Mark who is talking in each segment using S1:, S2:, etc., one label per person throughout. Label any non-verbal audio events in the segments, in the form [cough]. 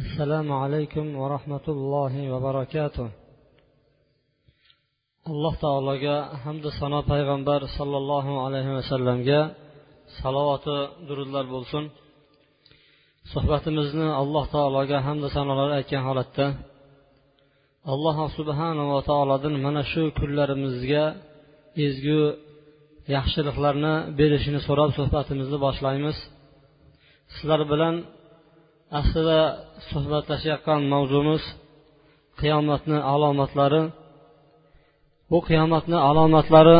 S1: assalomu alaykum va rahmatullohi va barakatuh. Alloh taologa hamda sano payg'ambar sollallohu alayhi vasallamga salovati durudlar bo'lsin. Suhbatimizni alloh taologa hamda sanolar aytgan holatda alloh subhanava taolodan mana shu kunlarimizga ezgu yaxshiliklarni berishini so'rab suhbatimizni boshlaymiz. Sizlar bilan aslida suhbatlashayotgan mavzumiz qiyomatni alomatlari. Bu qiyomatni alomatlari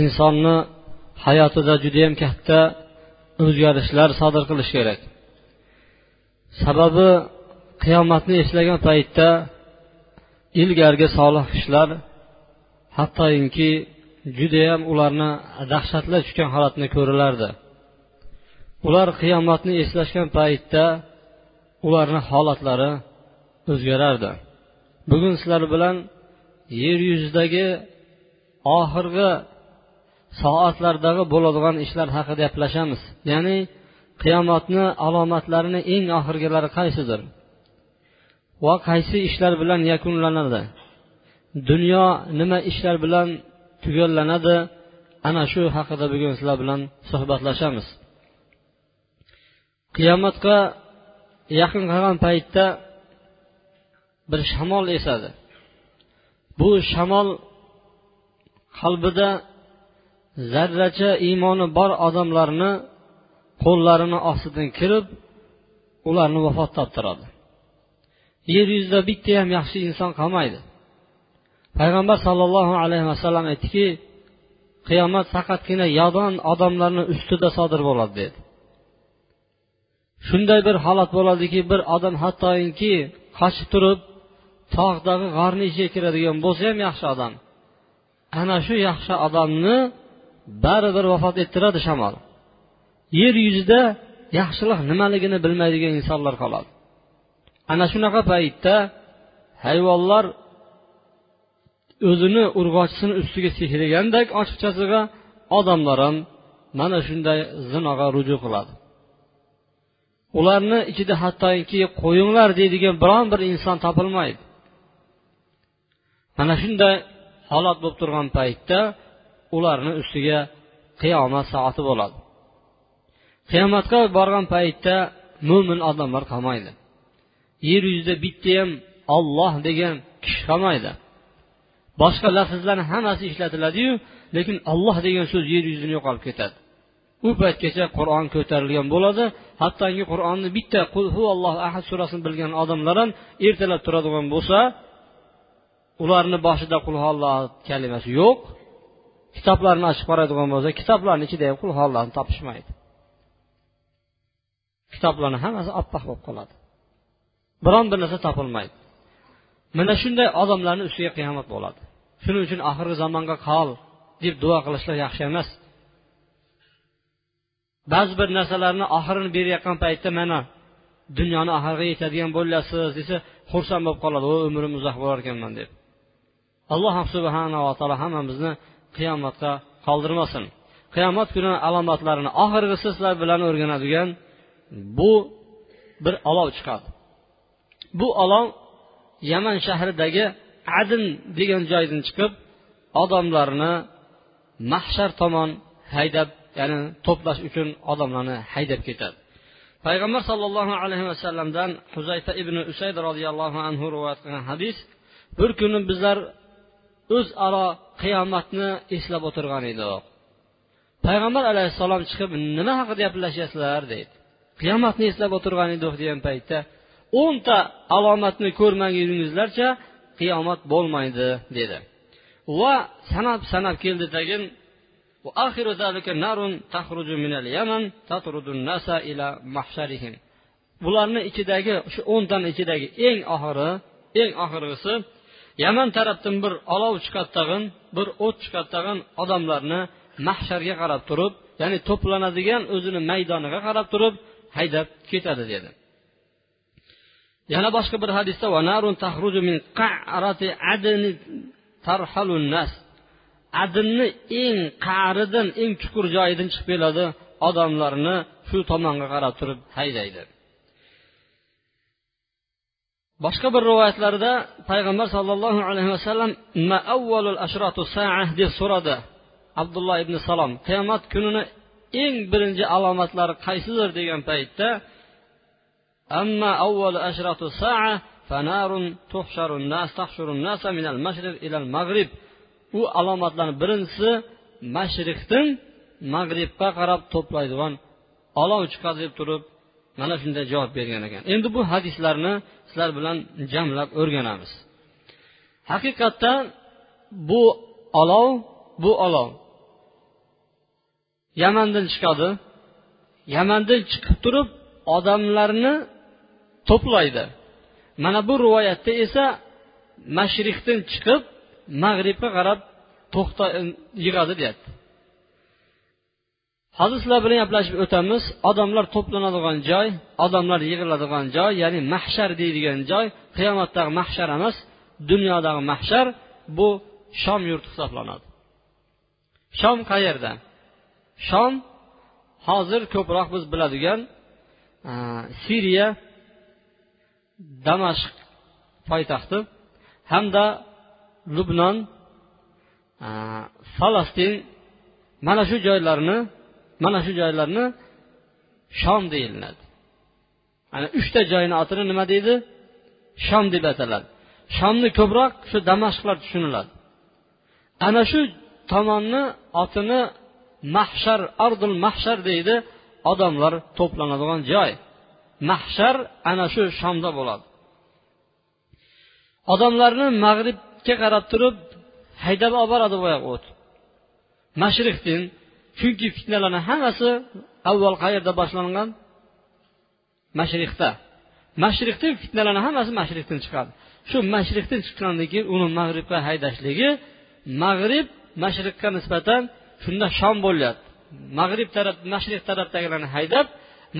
S1: insonni hayotida judayam katta o'zgarishlar sodir qilishi kerak. Sababi qiyomatni eslagan paytda ilgargi solih kishilar hattoki judayam ularni dahshatlar tushgan holatni ko'rilardi. Ular qiyomatni eslashgan paytda ularni holatlari o'zgarardi. Bugun sizlar bilan yer yuzidagi oxirgi soatlardagi bo'ladigan ishlar haqida gaplashamiz. Ya'ni qiyomatni alomatlarini eng oxirgilari qaysidir? Va qaysi ishlar bilan yakunlanadi? Dunyo nima ishlar bilan tugallanadi? Ana shu haqida bugun sizlar bilan suhbatlashamiz. Qiyomatga yaqin qolgan paytda bir shamol esadi. Bu shamol qalbida zarracha iymoni bor odamlarni qo'llarini ostidan kirib ularni vafot toptiradi. Yer yuzida bitta ham yaxshi inson qolmaydi. Payg'ambar sollallohu alayhi vasallam aytdiki qiyomat faqatgina yodon odamlarni ustida sodir bo'ladi dedi. Shunday bir holat bo'ladiki bir odam hattoki qochib turib tog'dagi g'orni ichiga kiradigan bo'lsa ham yaxshi odam. Ana shu yaxshi odamni baribir vafot ettiradi shamol. Yer yuzida yaxshilik nimaligini bilmaydigan insonlar qoladi. Ana shunaqa paytda hayvonlar o'zini urg'ochisini ustiga sehragandek ochiqchasiga odamlar ham mana shunday zinoga ruju qiladi. Ularni ichida hattoki qo'yinglar deydigan biron bir inson topilmaydi. Mana shunday holat bo'lib turgan paytda ularni ustiga qiyomat soati bo'ladi. Qiyomatga borgan paytda mo'min odamlar qolmaydi. Yer yuzida bitta ham olloh degan kishi qolmaydi. Boshqa lafzlarni hammasi ishlatiladiyu lekin olloh degan so'z yer yuzidan yo'qolib ketadi. U paytgacha qur'on ko'tarilgan bo'ladi. Hattoki qur'onni bitta qul alloh ahad surasini bilgan odamlar ham ertalab turadigan bo'lsa ularni boshida qul alloh kalimasi yo'q. Kitoblarni ochib qaraydigan bo'lsa kitoblarni ichida ham qul allohni topishmaydi. Kitoblarni hammasi oppoq bo'lib qoladi. Biron bir narsa topilmaydi. Mana shunday odamlarni ustiga qiyomat bo'ladi. Shuning uchun oxirgi zamonga qol deb duo qilishlar yaxshi emas. Ba'zi bir narsalarni oxirini berayotgan paytda mana dunyoni oxiriga yetadigan bo'lasiz desa xursand bo'lib qoladi. O umrim uzoq bo'lar ekanman deb. Alloh subhanava taolo hammamizni qiyomatga qoldirmasin. Qiyomat kuni alomatlarini oxirgisi sizlar bilan o'rganadigan bu bir olov chiqadi. Bu olov yaman shahridagi adin degan joydan chiqib odamlarni mahshar tomon haydab ya'ni to'plash uchun odamlarni haydab ketadi. Payg'ambar sollallohu alayhi vasallamdan huzayfa ibn usayd roziyallohu anhu rivoyat qilgan hadis bir kuni bizlar o'zaro qiyomatni eslab o'tirgan edik payg'ambar alayhissalom chiqib nima haqida gaplashyapsizlar deydi. Qiyomatni eslab o'tirgan edik degan paytda o'nta alomatni ko'rmaguningizlarcha qiyomat bo'lmaydi dedi. Va sanab sanab keldi tagin وآخر ذلك نار تخرج من اليمن تطرد الناس إلى محشرهم bularni ichidagi shu o'ntani ichidagi eng oxiri eng oxirgisi yaman tarafdan bir olov chiqadi tag'in bir o't chiqadi tag'in odamlarni mahsharga qarab turib ya'ni to'planadigan o'zini maydoniga qarab turib haydab ketadi dedi yana boshqa bir hadisda adinni eng qa'ridan eng chuqur joyidan chiqib keladi odamlarni shu tomonga qarab turib haydaydi. Boshqa bir rivoyatlarda payg'ambar sollallohu alayhi vasallam deb so'radi abdulloh ibn salom. Qiyomat kunini eng birinchi alomatlari qaysidir degan paytda amma avvalu ashratu saa fanarun tuhsharun nas tahshurun nasa minal mashriq ila al maghrib. U alomatlarni birinchisi mashriqdan mag'ribga qarab to'playdigan olov chiqadi deb turib mana shunday javob bergan ekan. Endi bu hadislarni sizlar bilan jamlab o'rganamiz. Haqiqatda bu olov bu olov yamandan chiqadi. Yamandan chiqib turib odamlarni to'playdi. Mana bu rivoyatda esa mashriqdan chiqib mag'ribga qarab to'xta yig'adi deyapti. Hozir sizlar bilan gaplashib o'tamiz. Odamlar to'planadigan joy odamlar yig'iladigan joy ya'ni mahshar deydigan joy qiyomatdagi mahshar emas dunyodagi mahshar bu shom yurti hisoblanadi. Shom qayerda shom hozir ko'proq biz biladigan e, siriya damashq poytaxti hamda lubnon falastin mana shu joylarni mana shu joylarni shom deyiladi. Ana uchta joyni otini nima deydi? Shom deb ataladi. Shomni ko'proq shu damashqlar tushuniladi. Ana shu tomonni otini mahshar ardul mahshar deydi odamlar to'planadigan joy. Mahshar ana shu shomda bo'ladi. Odamlarni mag'rib mag'ribga qarab turib haydab olib boradi boyagi o't. Mashriqdin chunki fitnalarni hammasi avval qayerda boshlangan? Mashriqda. Mashriqdan fitnalarni hammasi mashriqdan chiqadi. Shu mashriqdan chiqqandan keyin uni mag'ribga haydashligi mag'rib mashriqqa nisbatan shunda shom bo'lyapti. Mag'rib taraf mashriq tarafdagilarni haydab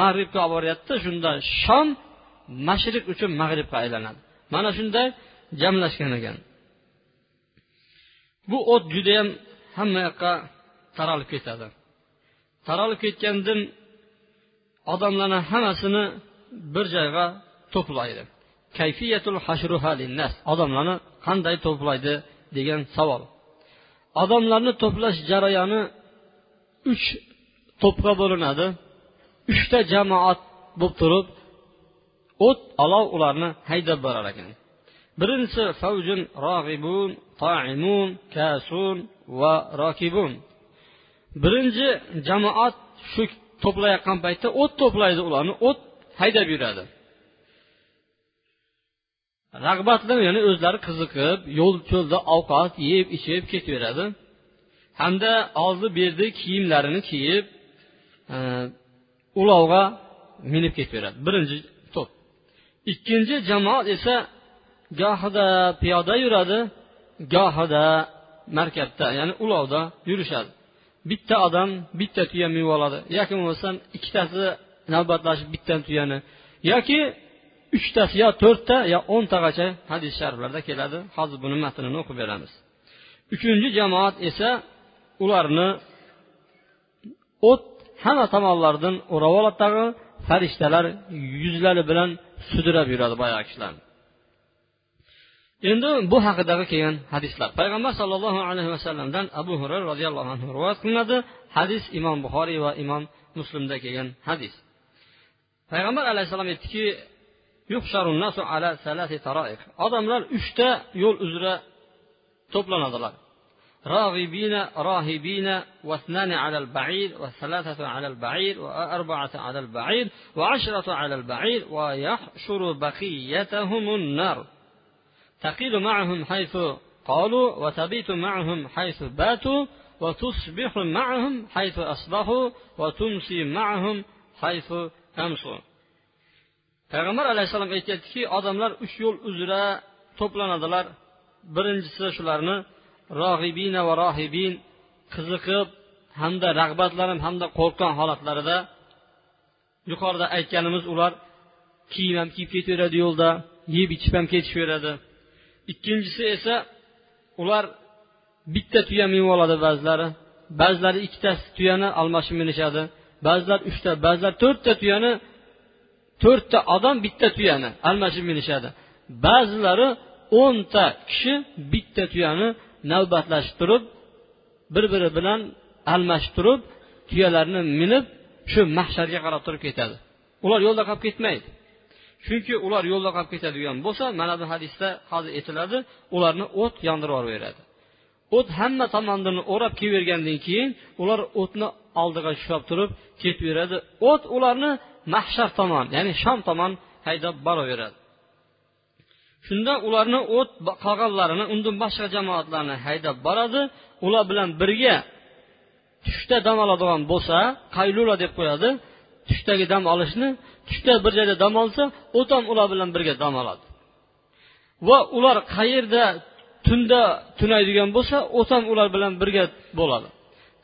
S1: mag'ribga olib boryapti shunda shom mashriq uchun mag'ribga aylanadi. Mana shunday jamlashgan ekan. Bu o't judayam hamma yoqqa taralib ketadi. Taralib ketgandan odamlarni hammasini bir joyga to'playdi. Kayfiyatul odamlarni qanday to'playdi degan savol. Odamlarni to'plash jarayoni uch to'pga bo'linadi. Uchta jamoat bo'lib turib o't olov ularni haydab borar ekan. Birinchisi favjun rog'ibun toimun kasun va rokibun. Birinchi jamoat shu to'playotgan paytda o't to'playdi ularni o't haydab yuradi. Rag'batli ya'ni o'zlari qiziqib yo'l cho'lda ovqat yeb ichib ketaveradi. Hamda oldi berdi kiyimlarini kiyib e, ulovga minib ketaveradi. Birinchi to'p. Ikkinchi jamoat esa gohida piyoda yuradi gohida markabda ya'ni ulovda yurishadi bitta odam bitta tuya minib oladi yoki bo'lmasam ikkitasi navbatlashib bitta tuyani yoki uchtasi yo to'rtta yo o'ntagacha hadis shariflarda keladi hozir buni matnini o'qib beramiz uchinchi jamoat esa ularni o't hamma tomonlaridan o'rab oladi tag'in farishtalar yuzlari bilan sudrab yuradi boyagi kishilar endi bu haqidagi kelgan hadislar payg'ambar sollallohu alayhi vasallamdan abu hurayra roziyallohu anhu rivoyat qilinadi hadis imom buxoriy va imom muslimda kelgan hadis payg'ambar alayhissalom aytdiki odamlar uchta yo'l uzra to'planadilar راغبين راهبين واثنان على البعير وثلاثة على البعير وأربعة على البعير وعشرة على البعير ويحشر بقيتهم النار تقيل معهم حيث قالوا وتبيت معهم حيث باتوا وتصبح معهم حيث أصبحوا وتمسي معهم حيث أمسوا payg'ambar alayhissalom aytyaptiki odamlar uch yo'l uzra to'planadilar birinchisi shularni rohibina va rohibin qiziqib hamda rag'batlanib hamda qo'rqqan holatlarida yuqorida aytganimiz ular kiyim ham kiyib ketaveradi yo'lda yeb ichib ham ketishaveradi ikkinchisi esa ular bitta tuya minib oladi ba'zilari. Ba'zilari ikkita tuyani almashib minishadi. Ba'zilar uchta ba'zilar to'rtta tuyani to'rtta odam bitta tuyani almashib minishadi. Ba'zilari o'nta kishi bitta tuyani navbatlashib turib bir biri bilan almashib turib tuyalarni minib shu mahsharga qarab turib ketadi. Ular yo'lda qolib ketmaydi. Chunki ular yo'lda qolib ketadigan bo'lsa mana bu hadisda hozir aytiladi ularni o't yondirib yuboraveradi o't hamma tomonidan o'rab kelavergandan keyin ular o'tni oldiga ushlab turib ketaveradi o't ularni mahshar tomon ya'ni shom tomon haydab boraveradi. Shunda ularni o't qolganlarini undan boshqa jamoatlarni haydab boradi. Ular bilan birga tushda dam oladigan bo'lsa qaylula deb qo'yadi. Tushdagi dam olishni tushda bir joyda dam olsa otam ular bilan birga dam oladi. Va ular qayerda tunda tunaydigan bo'lsa o't ham ular bilan birga bo'ladi.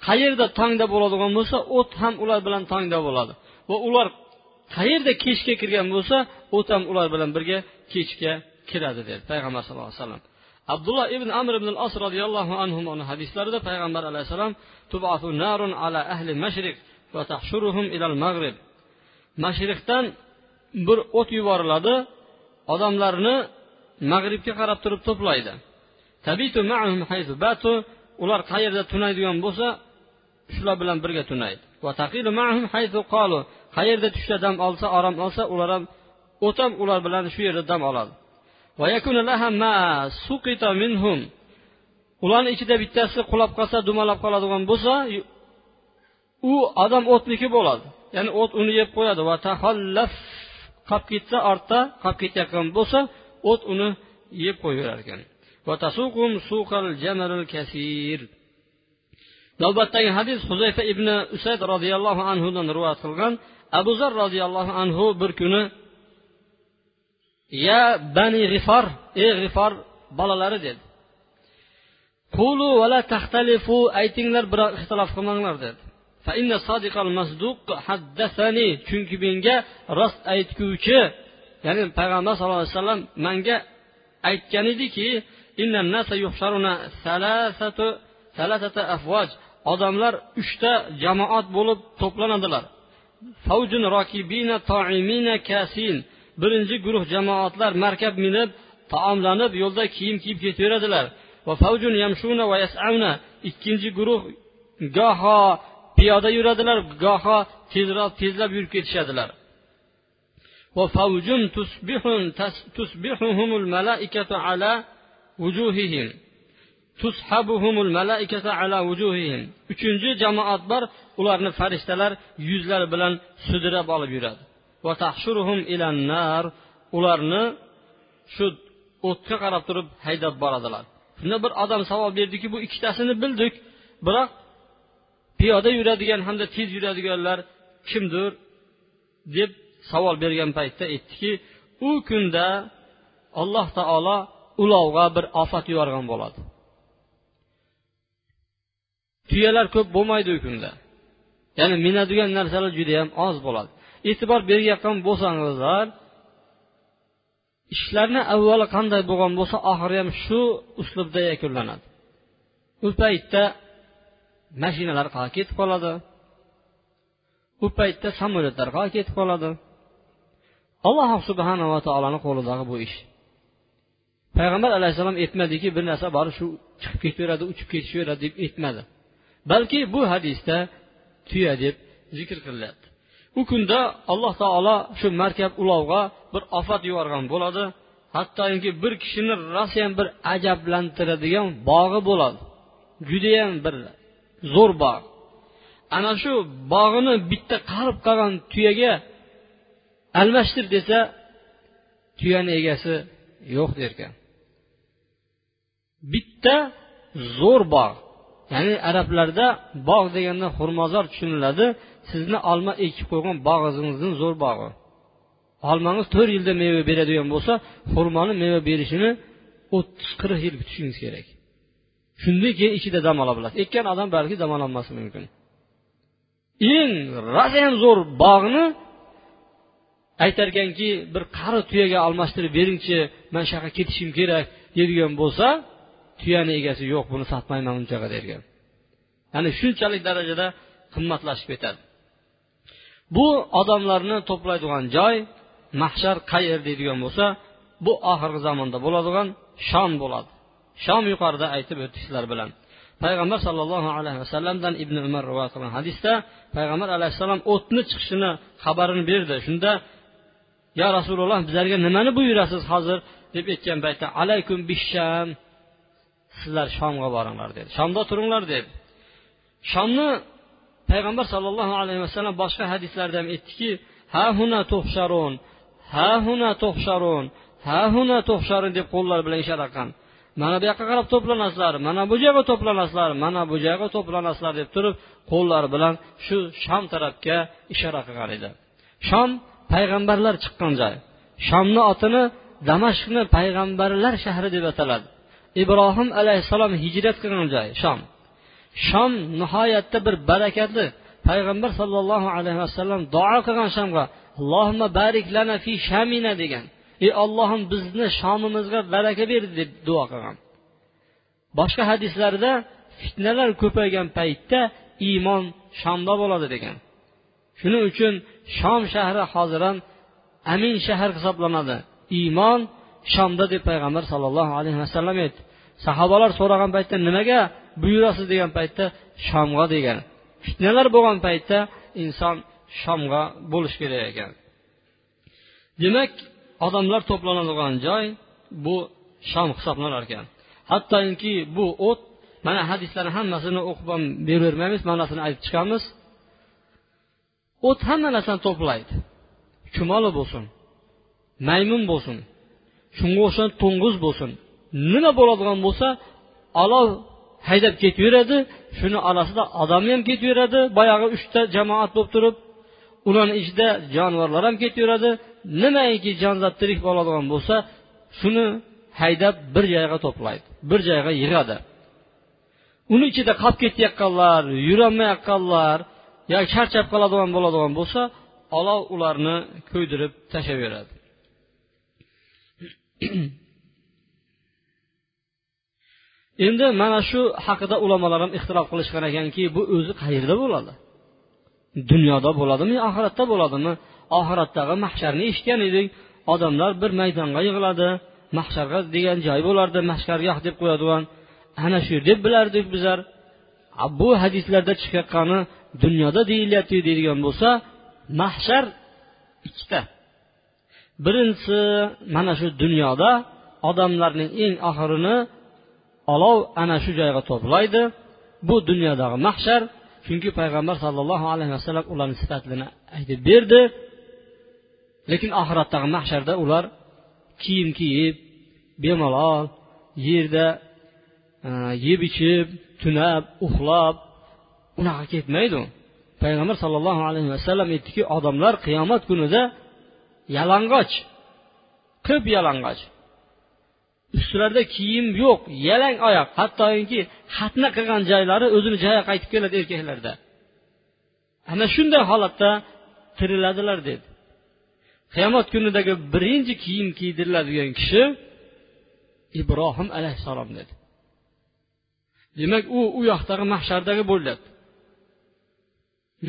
S1: Qayerda tongda bo'ladigan bo'lsa o't ham ular bilan tongda bo'ladi. Va ular qayerda kechga kirgan bo'lsa o't ham ular bilan birga kechga kiradi dedi payg'ambar sallallohu alayhi vasallam. Abdulloh ibn amr ibn as roziyallohu anhu hadislarida payg'ambar alayhissalom narun ala ahli mashriq va tahshuruhum ilal mag'rib mashriqdan bir o't yuboriladi odamlarni mag'ribga qarab turib to'playdi. Ular qayerda tunaydigan bo'lsa shular bilan birga tunaydi. Qayerda tushda dam olsa orom olsa ular ham o't ham ular bilan shu yerda dam oladi. Ularni ichida bittasi qulab qolsa dumalab qoladigan bo'lsa u odam o'tniki bo'ladi. Ya'ni o't uni yeb qo'yadi va tahallaf qolib ketsa ortda qolib ketayotgan bo'lsa o't uni yeb qo'yaverar ekan. Navbatdagi hadis huzayfa ibn usayd roziyallohu anhudan rivoyat qilgan. Abu zar roziyallohu anhu bir kuni ya bani g'ifor ey g'ifor bolalari dedi. Qulu vala taxtalifu aytinglar biroq ixtilof qilmanglar dedi. Chunki menga rost aytguvchi ya'ni payg'ambar sallallohu alayhi vasallam manga aytgan ediki odamlar uchta jamoat bo'lib to'planadilar. Birinchi guruh jamoatlar markab minib taomlanib yo'lda kiyim kiyib ketaveradilar. Ikkinchi guruh goho piyoda yuradilar goho tezroq tezlab yurib ketishadilar. Uchinchi jamoat bor ularni farishtalar yuzlari bilan sudrab olib yuradi. Ularni shu o'tga qarab turib haydab boradilar. Shunda bir odam savol berdiki bu ikkitasini bildik. Biroq piyoda yuradigan hamda tez yuradiganlar kimdir deb savol bergan paytda aytdiki u kunda alloh taolo ulovga bir ofat yuborgan bo'ladi. Tuyalar ko'p bo'lmaydi u kunda. Ya'ni minadigan narsalar judayam oz bo'ladi. E'tibor berayotgan bo'lsangizlar ishlarni avvali qanday bo'lgan bo'lsa oxiri ham shu uslubda yakunlanadi. U paytda mashinalar qayerga ketib qoladi? U paytda samolyotlar qayerga ketib qoladi? Alloh subhanava taoloni qo'lidagi bu ish. Payg'ambar alayhissalom aytmadiki bir narsa bor shu chiqib ketaveradi uchib ketishaveradi deb aytmadi. Balki bu hadisda tuya deb zikr qilinyapti u kunda alloh taolo shu markab ulovga bir ofat yuborgan bo'ladi. Hattoki bir kishini rosayam bir ajablantiradigan bog'i bo'ladi. Judayam bir zo'r bog' ana shu bog'ini bitta qarib qolgan tuyaga almashtir desa tuyani egasi yo'q derkan. Bitta zo'r bog' ya'ni arablarda bog' deganda xurmozor tushuniladi. Sizni olma ekib qo'ygan bog'ingizni zo'r bog'i. Olmangiz to'rt yilda meva beradigan bo'lsa xurmoni meva berishini o'ttiz qirq yil kutishingiz kerak. Shundan keyin ichida dam ola bilasiz ekkan odam balki dam ololmasligi mumkin. Eng rosayam zo'r bog'ni aytarkanki bir qari tuyaga almashtirib beringchi man shu yoqqa ketishim kerak deydigan bo'lsa tuyani egasi yo'q buni sotmayman unchaqa dergan ya'ni shunchalik darajada qimmatlashib ketadi. Bu odamlarni to'playdigan joy mahshar qayer deydigan bo'lsa bu oxirgi zamonda bo'ladigan shom bo'ladi. Shom yuqorida aytib o'tdik sizlar bilan. Payg'ambar sollallohu alayhi vasallamdan ibn umar rivoyat qilgan hadisda payg'ambar alayhissalom o'tni chiqishini xabarini berdi. Shunda yo rasululloh bizlarga nimani buyurasiz hozir? deb aytgan paytda alaykum bisham sizlar shomga boringlar dedi. Shomda turinglar dedi shomni payg'ambar sollallohu alayhi vasallam boshqa hadislarda ham aytdiki ha huna tuhsharun ha huna tuhsharun ha huna tuhsharun deb qo'llar bilan ishora qilgan mana bu yoqqa qarab to'planasizlar mana bu joyga to'planasizlar mana bu joyga to'planasizlar deb turib qo'llari bilan shu sham tarafga ishora qilgan edi. Shom payg'ambarlar chiqqan joy. Shomni otini damashqni payg'ambarlar shahri deb ataladi. Ibrohim alayhissalom hijrat qilgan joy shom shom nihoyatda bir barakatli. Payg'ambar sollallohu alayhi vasallam duo qilgan shomga allohimma barik lana fi shamina degan. Ey ollohim bizni shomimizga baraka ber deb duo qilgan. Boshqa hadislarda fitnalar ko'paygan paytda iymon shomda bo'ladi degan. Shuning uchun shom shahri hozir amin shahar hisoblanadi. Iymon shomda deb payg'ambar sollallohu alayhi vasallam aytdi. Sahobalar so'ragan paytda nimaga buyurasiz degan paytda shomga degan. Fitnalar bo'lgan paytda inson shomga bo'lishi kerak ekan. Demak odamlar to'planadigan joy bu shom hisoblanar ekan. Hattoki bu o't mana hadislarni hammasini o'qib ham beravermaymiz ma'nosini aytib chiqamiz. O't hamma narsani to'playdi. Chumoli bo'lsin maymun bo'lsin shunga o'xshagan to'ng'iz bo'lsin nima bo'ladigan bo'lsa olov haydab ketaveradi shuni orasida odam ham ketaveradi boyagi uchta jamoat bo'lib turib ularni ichida jonivorlar ham ketaveradi. Nimaiki jonzot tirik bo'ladigan bo'lsa shuni haydab bir joyga to'playdi bir joyga yig'adi. Uni ichida qolib ketayotganlar yurolmayotganlar yo charchab qoladigan bo'ladigan bo'lsa olov ularni kuydirib tashlayveradi [clears throat] endi mana shu haqida ulamolar ham ixtilof qilishgan ekanki bu o'zi qayerda bo'ladi? Dunyoda bo'ladimi yo oxiratda bo'ladimi? Oxiratdagi mahsharni eshitgan edik. Odamlar bir maydonga yig'iladi mahsharga degan joy bo'lardi mahshargoh deb qo'yadigan. Ana shu deb bilardik bizlar. Bu hadislarda chiqayotgani dunyoda deyilyapti deydigan bo'lsa mahshar ikkita. Birinchisi mana shu dunyoda odamlarning eng oxirini olov ana shu joyga to'playdi. Bu dunyodagi mahshar chunki payg'ambar sollallohu alayhi vasallam ularni sifatlarini aytib berdi. Lekin oxiratdagi mahsharda ular kiyim kiyib bemalol yerda e, yeb ichib tunab uxlab unaqa ketmaydi. Payg'ambar sollallohu alayhi vasallam aytdiki odamlar qiyomat kunida yalang'och qip yalang'och. Ustilarida kiyim yo'q yalang oyoq. Hattoki xatna qilgan joylari o'zini joyiga qaytib keladi erkaklarda. Ana shunday holatda tiriladilar dedi. Qiyomat kunidagi birinchi kiyim kiydiriladigan kishi ibrohim alayhissalom dedi. Demak u u yoqdagi mahshardagi bo'ladi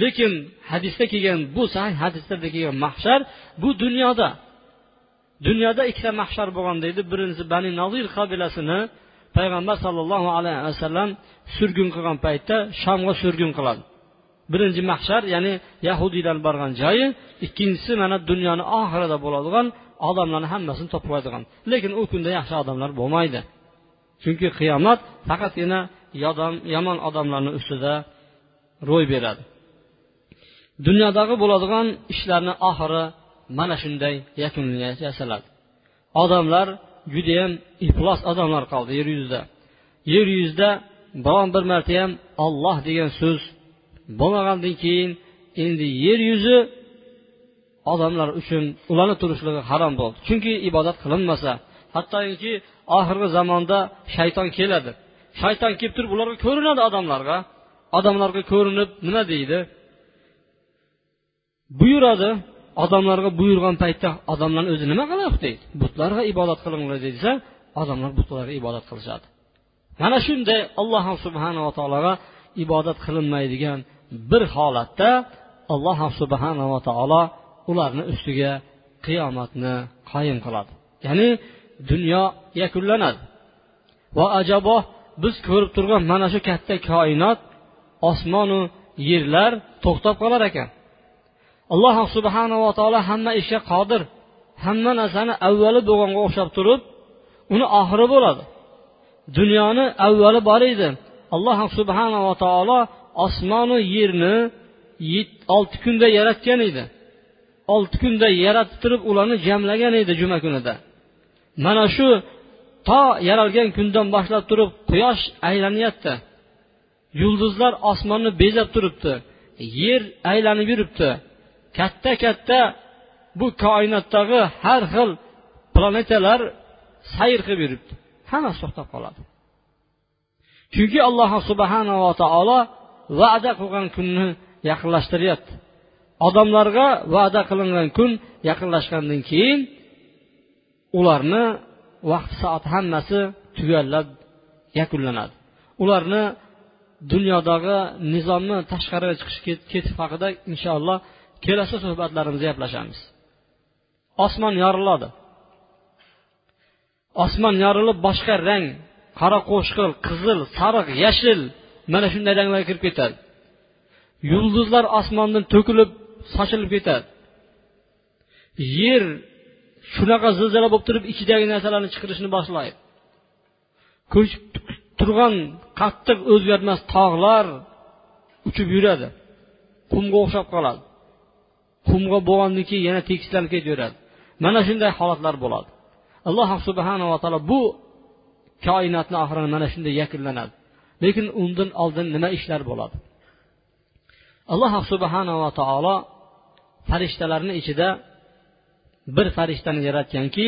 S1: lekin hadisda kelgan bu sahih hadislarda kelgan mahshar bu dunyoda dunyoda ikkita mahshar bo'lgan deydi. Birinchisi bani nazir qabilasini payg'ambar sollallohu alayhi vasallam surgun qilgan paytda shomga surgun qiladi. Birinchi mahshar ya'ni yahudiylar borgan joyi ikkinchisi mana dunyoni oxirida bo'ladigan odamlarni hammasini to'playdigan lekin u kunda yaxshi odamlar bo'lmaydi. Chunki qiyomat faqatgina yomon odamlarni ustida ro'y beradi. Dunyodagi bo'ladigan ishlarni oxiri mana shunday yakunini yasaladi odamlar judayam iflos odamlar qoldi yer yuzida. Yer yuzida biron bir marta ham olloh degan so'z bo'lmagandan keyin endi yer yuzi odamlar uchun ularni turishligi harom bo'ldi. Chunki ibodat qilinmasa hattoki oxirgi zamonda shayton keladi. Shayton kelib turib ularga ko'rinadi odamlarga. Odamlarga ko'rinib nima deydi? Buyuradi odamlarga buyurgan paytda odamlarni o'zi nima qilyapti deydi. Butlarga ibodat qilinglar desa odamlar butlarga ibodat qilishadi. Mana shunday alloh subhanava taologa ibodat qilinmaydigan bir holatda alloh subhanava taolo ularni ustiga qiyomatni qoyim qiladi. Ya'ni dunyo yakunlanadi. Va ajabo biz ko'rib turgan mana shu katta koinot osmonu yerlar to'xtab qolar ekan. Alloh subhanava taolo hamma ishga qodir hamma narsani avvali bo'lganga o'xshab turib uni oxiri bo'ladi. Dunyoni avvali bor edi. Alloh subhanava taolo osmonu yerni olti kunda yaratgan edi. Olti kunda yaratib turib ularni jamlagan edi juma kunida. Mana shu to yaralgan kundan boshlab turib quyosh aylanyapti. Yulduzlar osmonni bezab turibdi. Yer aylanib yuribdi. Katta katta bu koinotdagi har xil planetalar sayr qilib yuribdi. Hammasi to'xtab qoladi. Chunki alloh subhanava taolo va'da qilgan kunni yaqinlashtiryapti. Odamlarga va'da qilingan kun yaqinlashgandan keyin ularni vaqt soat hammasi tugallab yakunlanadi. Ularni dunyodagi nizomni tashqariga chiqish ketish haqida inshaalloh kelasi suhbatlarimizda gaplashamiz. Osmon yoriladi. Osmon yorilib boshqa rang qora qo'shqil qizil sariq yashil mana shunday ranglarga kirib ketadi. Yulduzlar osmondan to'kilib sochilib ketadi. Yer shunaqa zilzila bo'lib turib ichidagi narsalarni chiqarishni boshlaydi. Ko'chib turgan qattiq o'zgarmas tog'lar uchib yuradi. Qumga o'xshab qoladi. Qumga bo'lgandan keyin yana tekislanib ketaveradi mana shunday holatlar bo'ladi. Alloh subhanava taolo bu koinotni oxiri mana shunday yakunlanadi. Lekin undan oldin nima ishlar bo'ladi? Alloh subhanava taolo farishtalarni ichida bir farishtani yaratganki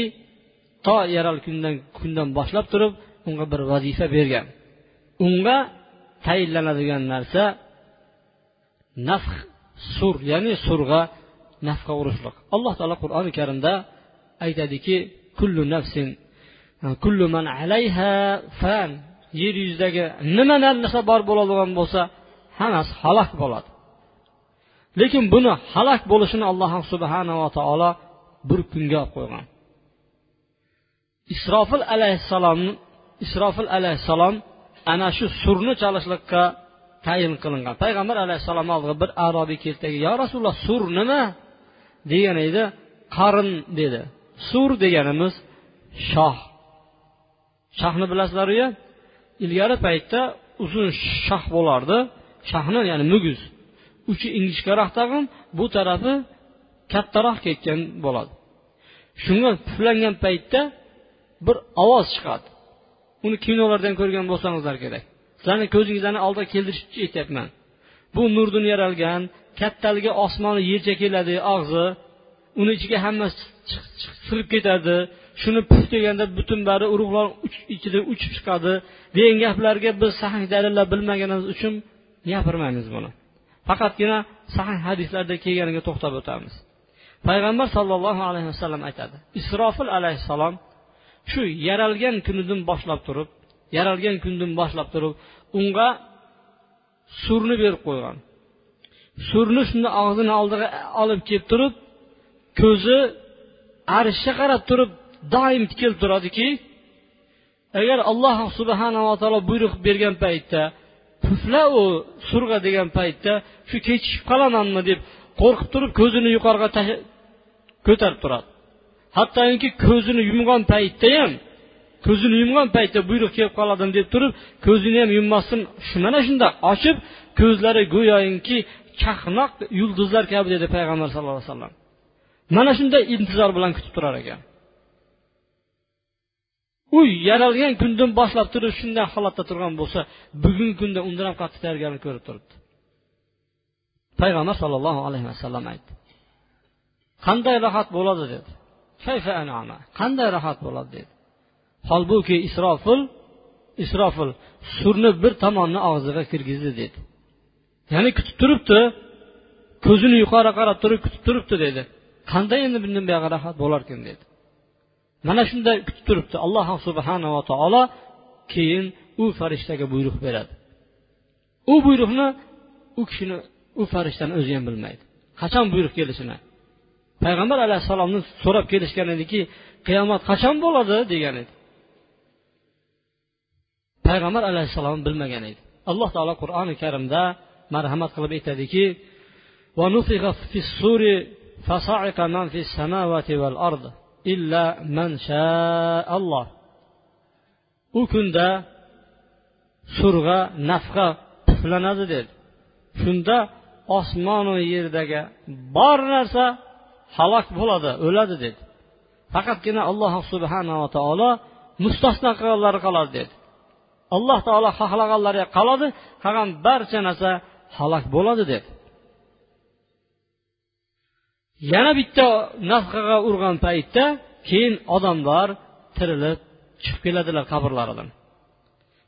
S1: to yaralgundan kundan boshlab turib unga bir vazifa bergan. Unga tayinlanadigan narsa nafh sur ya'ni surga nafqa urishlik alloh taolo qur'oni karimda aytadiki kullu nafsin kullu man alayha fan. Yer yuzidagi nima narsa bor bo'ladigan bo'lsa hammasi halok bo'ladi. Lekin buni halok bo'lishini alloh subhanava taolo bir kunga olib qo'ygan. Isrofil alayhissalom isrofil alayhissalom ana shu surni chalishlikqa tayin qilingan. Payg'ambar alayhissalom oldiga bir arobiy keldi. Yo rasululloh sur nima? Degan edi qarin dedi. Sur deganimiz shoh. Shohni bilasizlaru ilgari paytda uzun shoh bo'lardi. Shohni ya'ni muguz. Uchi ingichkaroq tag'in bu tarafi kattaroq ketgan bo'ladi. Shunga puflangan paytda bir ovoz chiqadi. Uni kinolardan ko'rgan bo'lsangizlar kerak. Sizlarni ko'zingizlarni oldida keltirishni aytyapman. Bu nurdan yaralgan kattaligi osmoni yercha keladi og'zi uni ichiga hammasi sirib ketadi. Shuni puf deganda butun bari urug'lar ichida uchib chiqadi. Degan gaplarga biz sahih dalillar bilmaganimiz uchun gapirmaymiz buni. Faqatgina sahih hadislarda kelganiga to'xtab o'tamiz. Payg'ambar sollallohu alayhi vasallam aytadi isrofil alayhissalom shu yaralgan kunidan boshlab turib yaralgan kundan boshlab turib unga surni berib qo'ygan. Surni shunda og'zini oldiga olib kelib turib ko'zi arshga qarab turib doim tikilib turadiki agar alloh subhanava taolo buyruq bergan paytda pufla u surg'a degan paytda shu kechikib qolamanmi deb qo'rqib turib ko'zini yuqoriga ko'tarib turadi. Hattoki ko'zini yumgan paytda ham ko'zini yumgan paytda buyruq kelib qoladim deb turib ko'zini ham yummasdan mana shundoq ochib ko'zlari go'yoki chaqnoq yulduzlar kabi dedi payg'ambar sallallohu alayhi vasallam. Mana shunday intizor bilan kutib turar ekan. U yaralgan kundan boshlab turib shunday holatda turgan bo'lsa bugungi kunda undan ham qattiq tayyorgarlik ko'rib turibdi. Payg'ambar sollallohu alayhi vasallam aytdi. Qanday rohat bo'ladi dedi. Qanday rohat bo'ladi dedi. Holbuki isrofil isrofil surni bir tomonni og'ziga kirgizdi dedi. Ya'ni kutib turibdi ko'zini yuqori qarab turib kutib turibdi dedi. Qanday endi bundan buyog'i rohat bo'larkan dedi. Mana shunday kutib turibdi. Alloh subhanava taolo keyin u farishtaga buyruq beradi. U buyruqni u kishini u farishtani o'zi ham bilmaydi. Qachon buyruq kelishini? Payg'ambar alayhissalomni so'rab kelishgan ediki qiyomat qachon bo'ladi degan edi. Payg'ambar alayhissalom bilmagan edi. Alloh taolo qur'oni karimda marhamat qilib aytadiki u kunda surg'a nafqa puflanadi dedi shunda osmonu yerdagi bor narsa halok bo'ladi o'ladi dedi faqatgina alloh subhanava taolo mustasno qilganlari qoladi dedi alloh taolo xohlaganlariga qoladi qolgan barcha narsa halok bo'ladi dedi yana bitta nafqaga urgan paytda keyin odamlar tirilib chiqib keladilar qabrlaridan.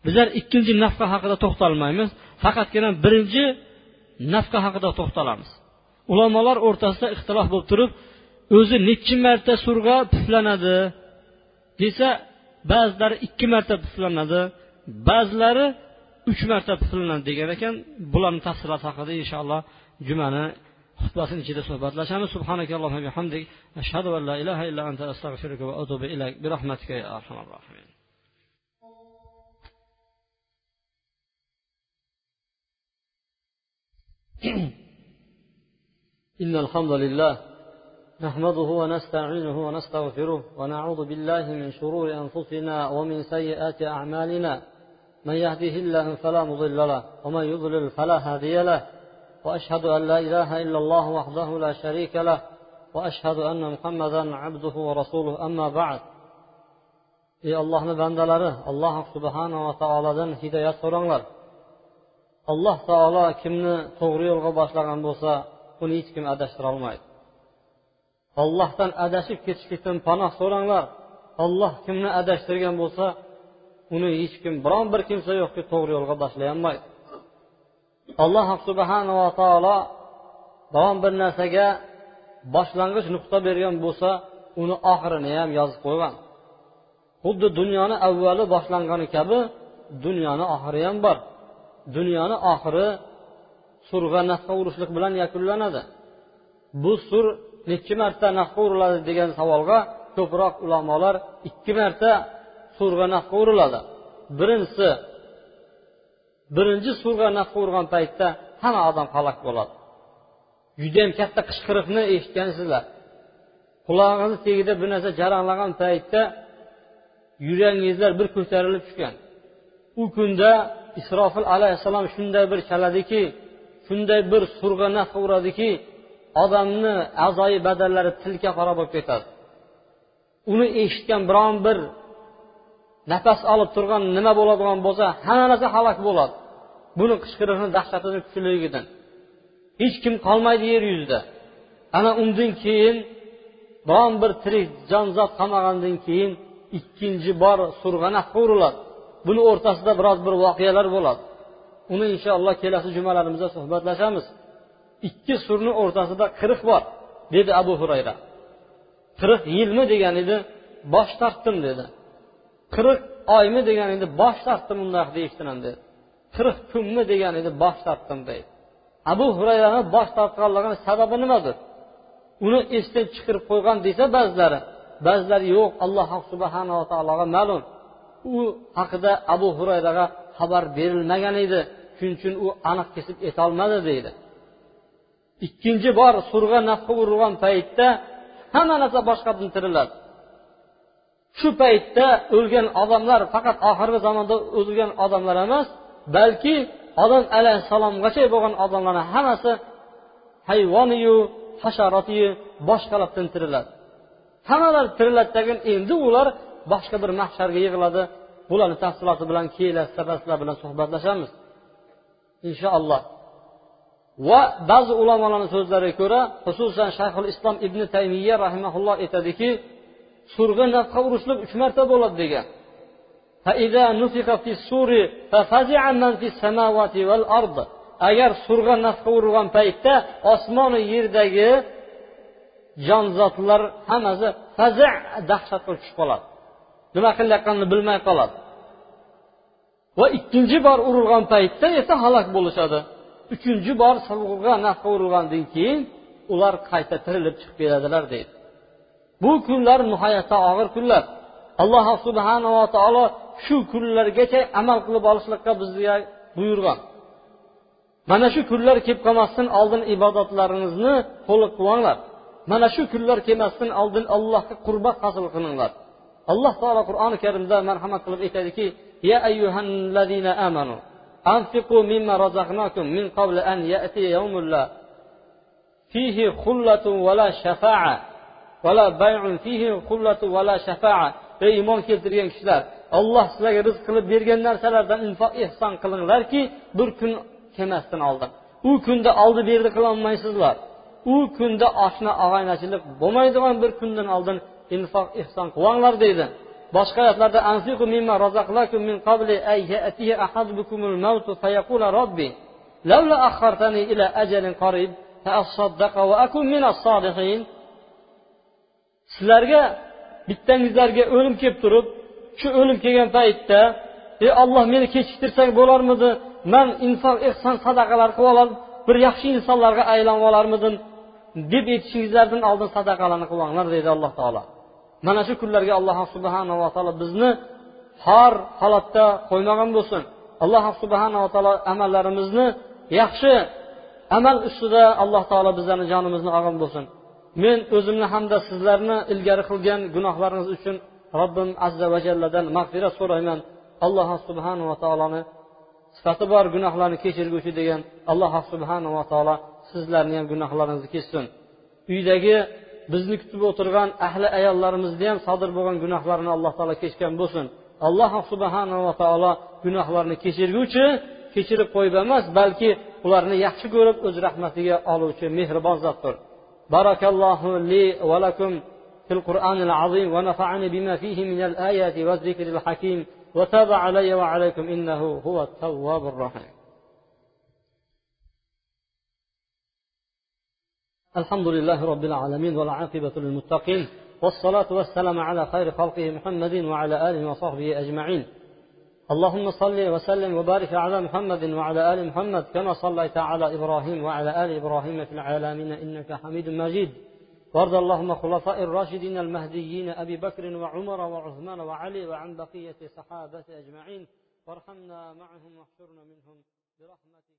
S1: Bizlar ikkinchi nafqa haqida to'xtalmaymiz faqatgina birinchi nafqa haqida to'xtalamiz. Ulamolar o'rtasida ixtilof bo'lib turib o'zi nechi marta surga puflanadi desa ba'zilari ikki marta puflanadi ba'zilari uch marta puflanadi degan ekan bularni tafsiloti haqida inshaalloh jumani xutbasini ichida suhbatlashamiz subhanakallohu bihamdik ashhadu an la ilaha illa anta astag'firuka va atubu ilayk bi rahmatika ya arhamar rohimin إن الحمد لله نحمده ونستعينه ونستغفره ونعوذ بالله من شرور أنفسنا ومن سيئات أعمالنا من يهديه الله فلا مضل له ومن يضلل فلا هادي له وأشهد أن لا إله إلا الله وحده لا شريك له وأشهد أن محمدا عبده ورسوله أما بعد ey allohni bandalari alloh subhanava taolodan hidoyat so'ranglar alloh taolo kimni to'g'ri yo'lga boshlagan bo'lsa uni hech kim adashtira olmaydi. Ollohdan adashib ketishlikdan panoh so'ranglar olloh kimni adashtirgan bo'lsa uni hech kim biron bir kimsa yo'qki to'g'ri yo'lga boshlay olmaydi alloh subhanava taolo biron bir narsaga boshlang'ich nuqta bergan bo'lsa uni oxirini ham yozib qo'ygan. Xuddi dunyoni avvali boshlangani kabi dunyoni oxiri ham bor. Dunyoni oxiri surga nafqa urishlik bilan yakunlanadi. Bu sur nechi marta nafqa uriladi degan savolga ko'proq ulamolar ikki marta surga nafqa uriladi birinchisi birinchi surga nafqa urgan paytda hamma odam halok bo'ladi. Judayam katta qichqiriqni eshitgansizlar. Qulog'ingiz tagida bir narsa jaranglagan paytda yuragingizlar bir ko'tarilib tushgan. U kunda isrofil alayhissalom shunday bir chaladiki shunday bir surga nafqa uradiki odamni a'zoyi badallari tilka qora bo'lib ketadi. Uni eshitgan biron bir nafas olib turgan nima bo'ladigan bo'lsa hamma narsa halok bo'ladi. Buni qichqirig'ini dahshatini kuchligidan hech kim qolmaydi yer yuzida. Ana undan keyin biron bir tirik jonzot qolmagandan keyin ikkinchi bor surg'anaq uriladi buni o'rtasida biroz bir voqealar bo'ladi. Uni inshaalloh kelasi jumalarimizda suhbatlashamiz. Ikki surni o'rtasida qirq bor dedi abu hurayra. Qirq yilmi degan edi bosh tortdim dedi. Qirq oymi degan edi bosh tortdim undoq deyishdian dedi. qirq kunmi degan edi bosh tortdim deydi. Abu hurayrani bosh tortganligini sababi nimadir? Uni esdan chiqarib qo'ygan desa ba'zilari ba'zilari yo'q alloh subhanava taologa ma'lum. U haqida abu hurayraga xabar berilmagan edi shuning uchun u aniq kesib aytolmadi deydi. Ikkinchi bor surga nafqa urilgan paytda hamma narsa boshqadan tiriladi. Shu paytda o'lgan odamlar faqat oxirgi zamonda o'lgan odamlar emas balki odam alayhissalomgacha bo'lgan odamlarni hammasi hayvoniyu hasharotiyu boshqalardan tiriladi. Hammalari tiriladidagin endi ular boshqa bir mahsharga yig'iladi. Bularni tafsiloti bilan kelasi safarslar bilan suhbatlashamiz. Inshaalloh. Va ba'zi ulamolarni so'zlariga ko'ra xususan shayxul islom ibn taymiya rahimaulloh aytadiki surga nafqa urishlik uch marta bo'ladi degan. Agar surga nafqa urilgan paytda osmonu yerdagi jonzotlar hammasi faza dahshatga tushib qoladi. Nima qilayotganini bilmay qoladi. Va ikkinchi bor urilgan paytda esa halok bo'lishadi. Uchinchi bor surga nafqa urilgandan keyin ular qayta tirilib chiqib keladilar deydi. Bu kunlar nihoyatda og'ir kunlar. Alloh subhanava taolo shu kunlargacha amal qilib olishlikqa bizga buyurgan. Mana shu kunlar kelib qolmasdan oldin ibodatlaringizni to'liq qilinglar mana shu kunlar kelmasdan oldin allohga qurbat hosil qilinglar. Alloh taolo qur'oni karimda marhamat qilib aytadiki ya ayyuhallazina amanu anfiqu mimma razaqnakum min qabli an ya'ti yawmun la fihi khullatun va la shafa'a. Ey iymon keltirgan kishilar olloh sizlarga rizq qilib bergan narsalardan infoq ehson qilinglarki bir kun kelmasdan oldin. U kunda oldi berdi qilolmaysizlar. U kunda oshna og'aynachilik bo'lmaydigan bir kundan oldin infoq ehson qilinglar deydi. Boshqa oyatlarda sizlarga bittangizlarga o'lim kelib turib shu o'lim kelgan paytda ey olloh meni kechiktirsang bo'larmidi? Man inson ehson sadaqalar qilib olib bir yaxshi insonlarga aylanib olarmidim? deb aytishingizlardan oldin sadaqalarni qilinglar deydi alloh taolo. Mana shu kunlarga alloh subhanava taolo bizni xor holatda qo'ymagan bo'lsin. Alloh subhanava taolo amallarimizni yaxshi amal ustida alloh taolo bizlarni jonimizni olgan bo'lsin. Men o'zimni hamda sizlarni ilgari qilgan gunohlaringiz uchun robbim azza va jalladan mag'firat so'rayman. Alloh subhanava taoloni sifati bor gunohlarni kechirguvchi degan alloh subhanava taolo sizlarni ham gunohlaringizni kechsin uydagi bizni kutib o'tirgan ahli ayollarimizni ham sodir bo'lgan gunohlarini alloh taolo kechgan bo'lsin. Alloh subhanava taolo gunohlarni kechirguvchi kechirib qo'yib emas balki ularni yaxshi ko'rib o'z rahmatiga oluvchi mehribon zotdir. Barakallohu li va lakum في القرآن العظيم ونفعني بما فيه من الآيات والذكر الحكيم وتاب علي وعليكم إنه هو التواب الرحيم. الحمد لله رب العالمين والعاقبة للمتقين والصلاة والسلام على خير خلقه محمد وعلى آله وصحبه أجمعين. اللهم صل وسلم وبارك على محمد وعلى آل محمد كما صليت على إبراهيم وعلى آل إبراهيم في العالمين إنك حميد مجيد. وارض اللهم خلفاء الراشدين المهديين أبي بكر وعمر وعثمان وعلي وعن بقية صحابة أجمعين. وارحمنا معهم واحشرنا منهم برحمتك.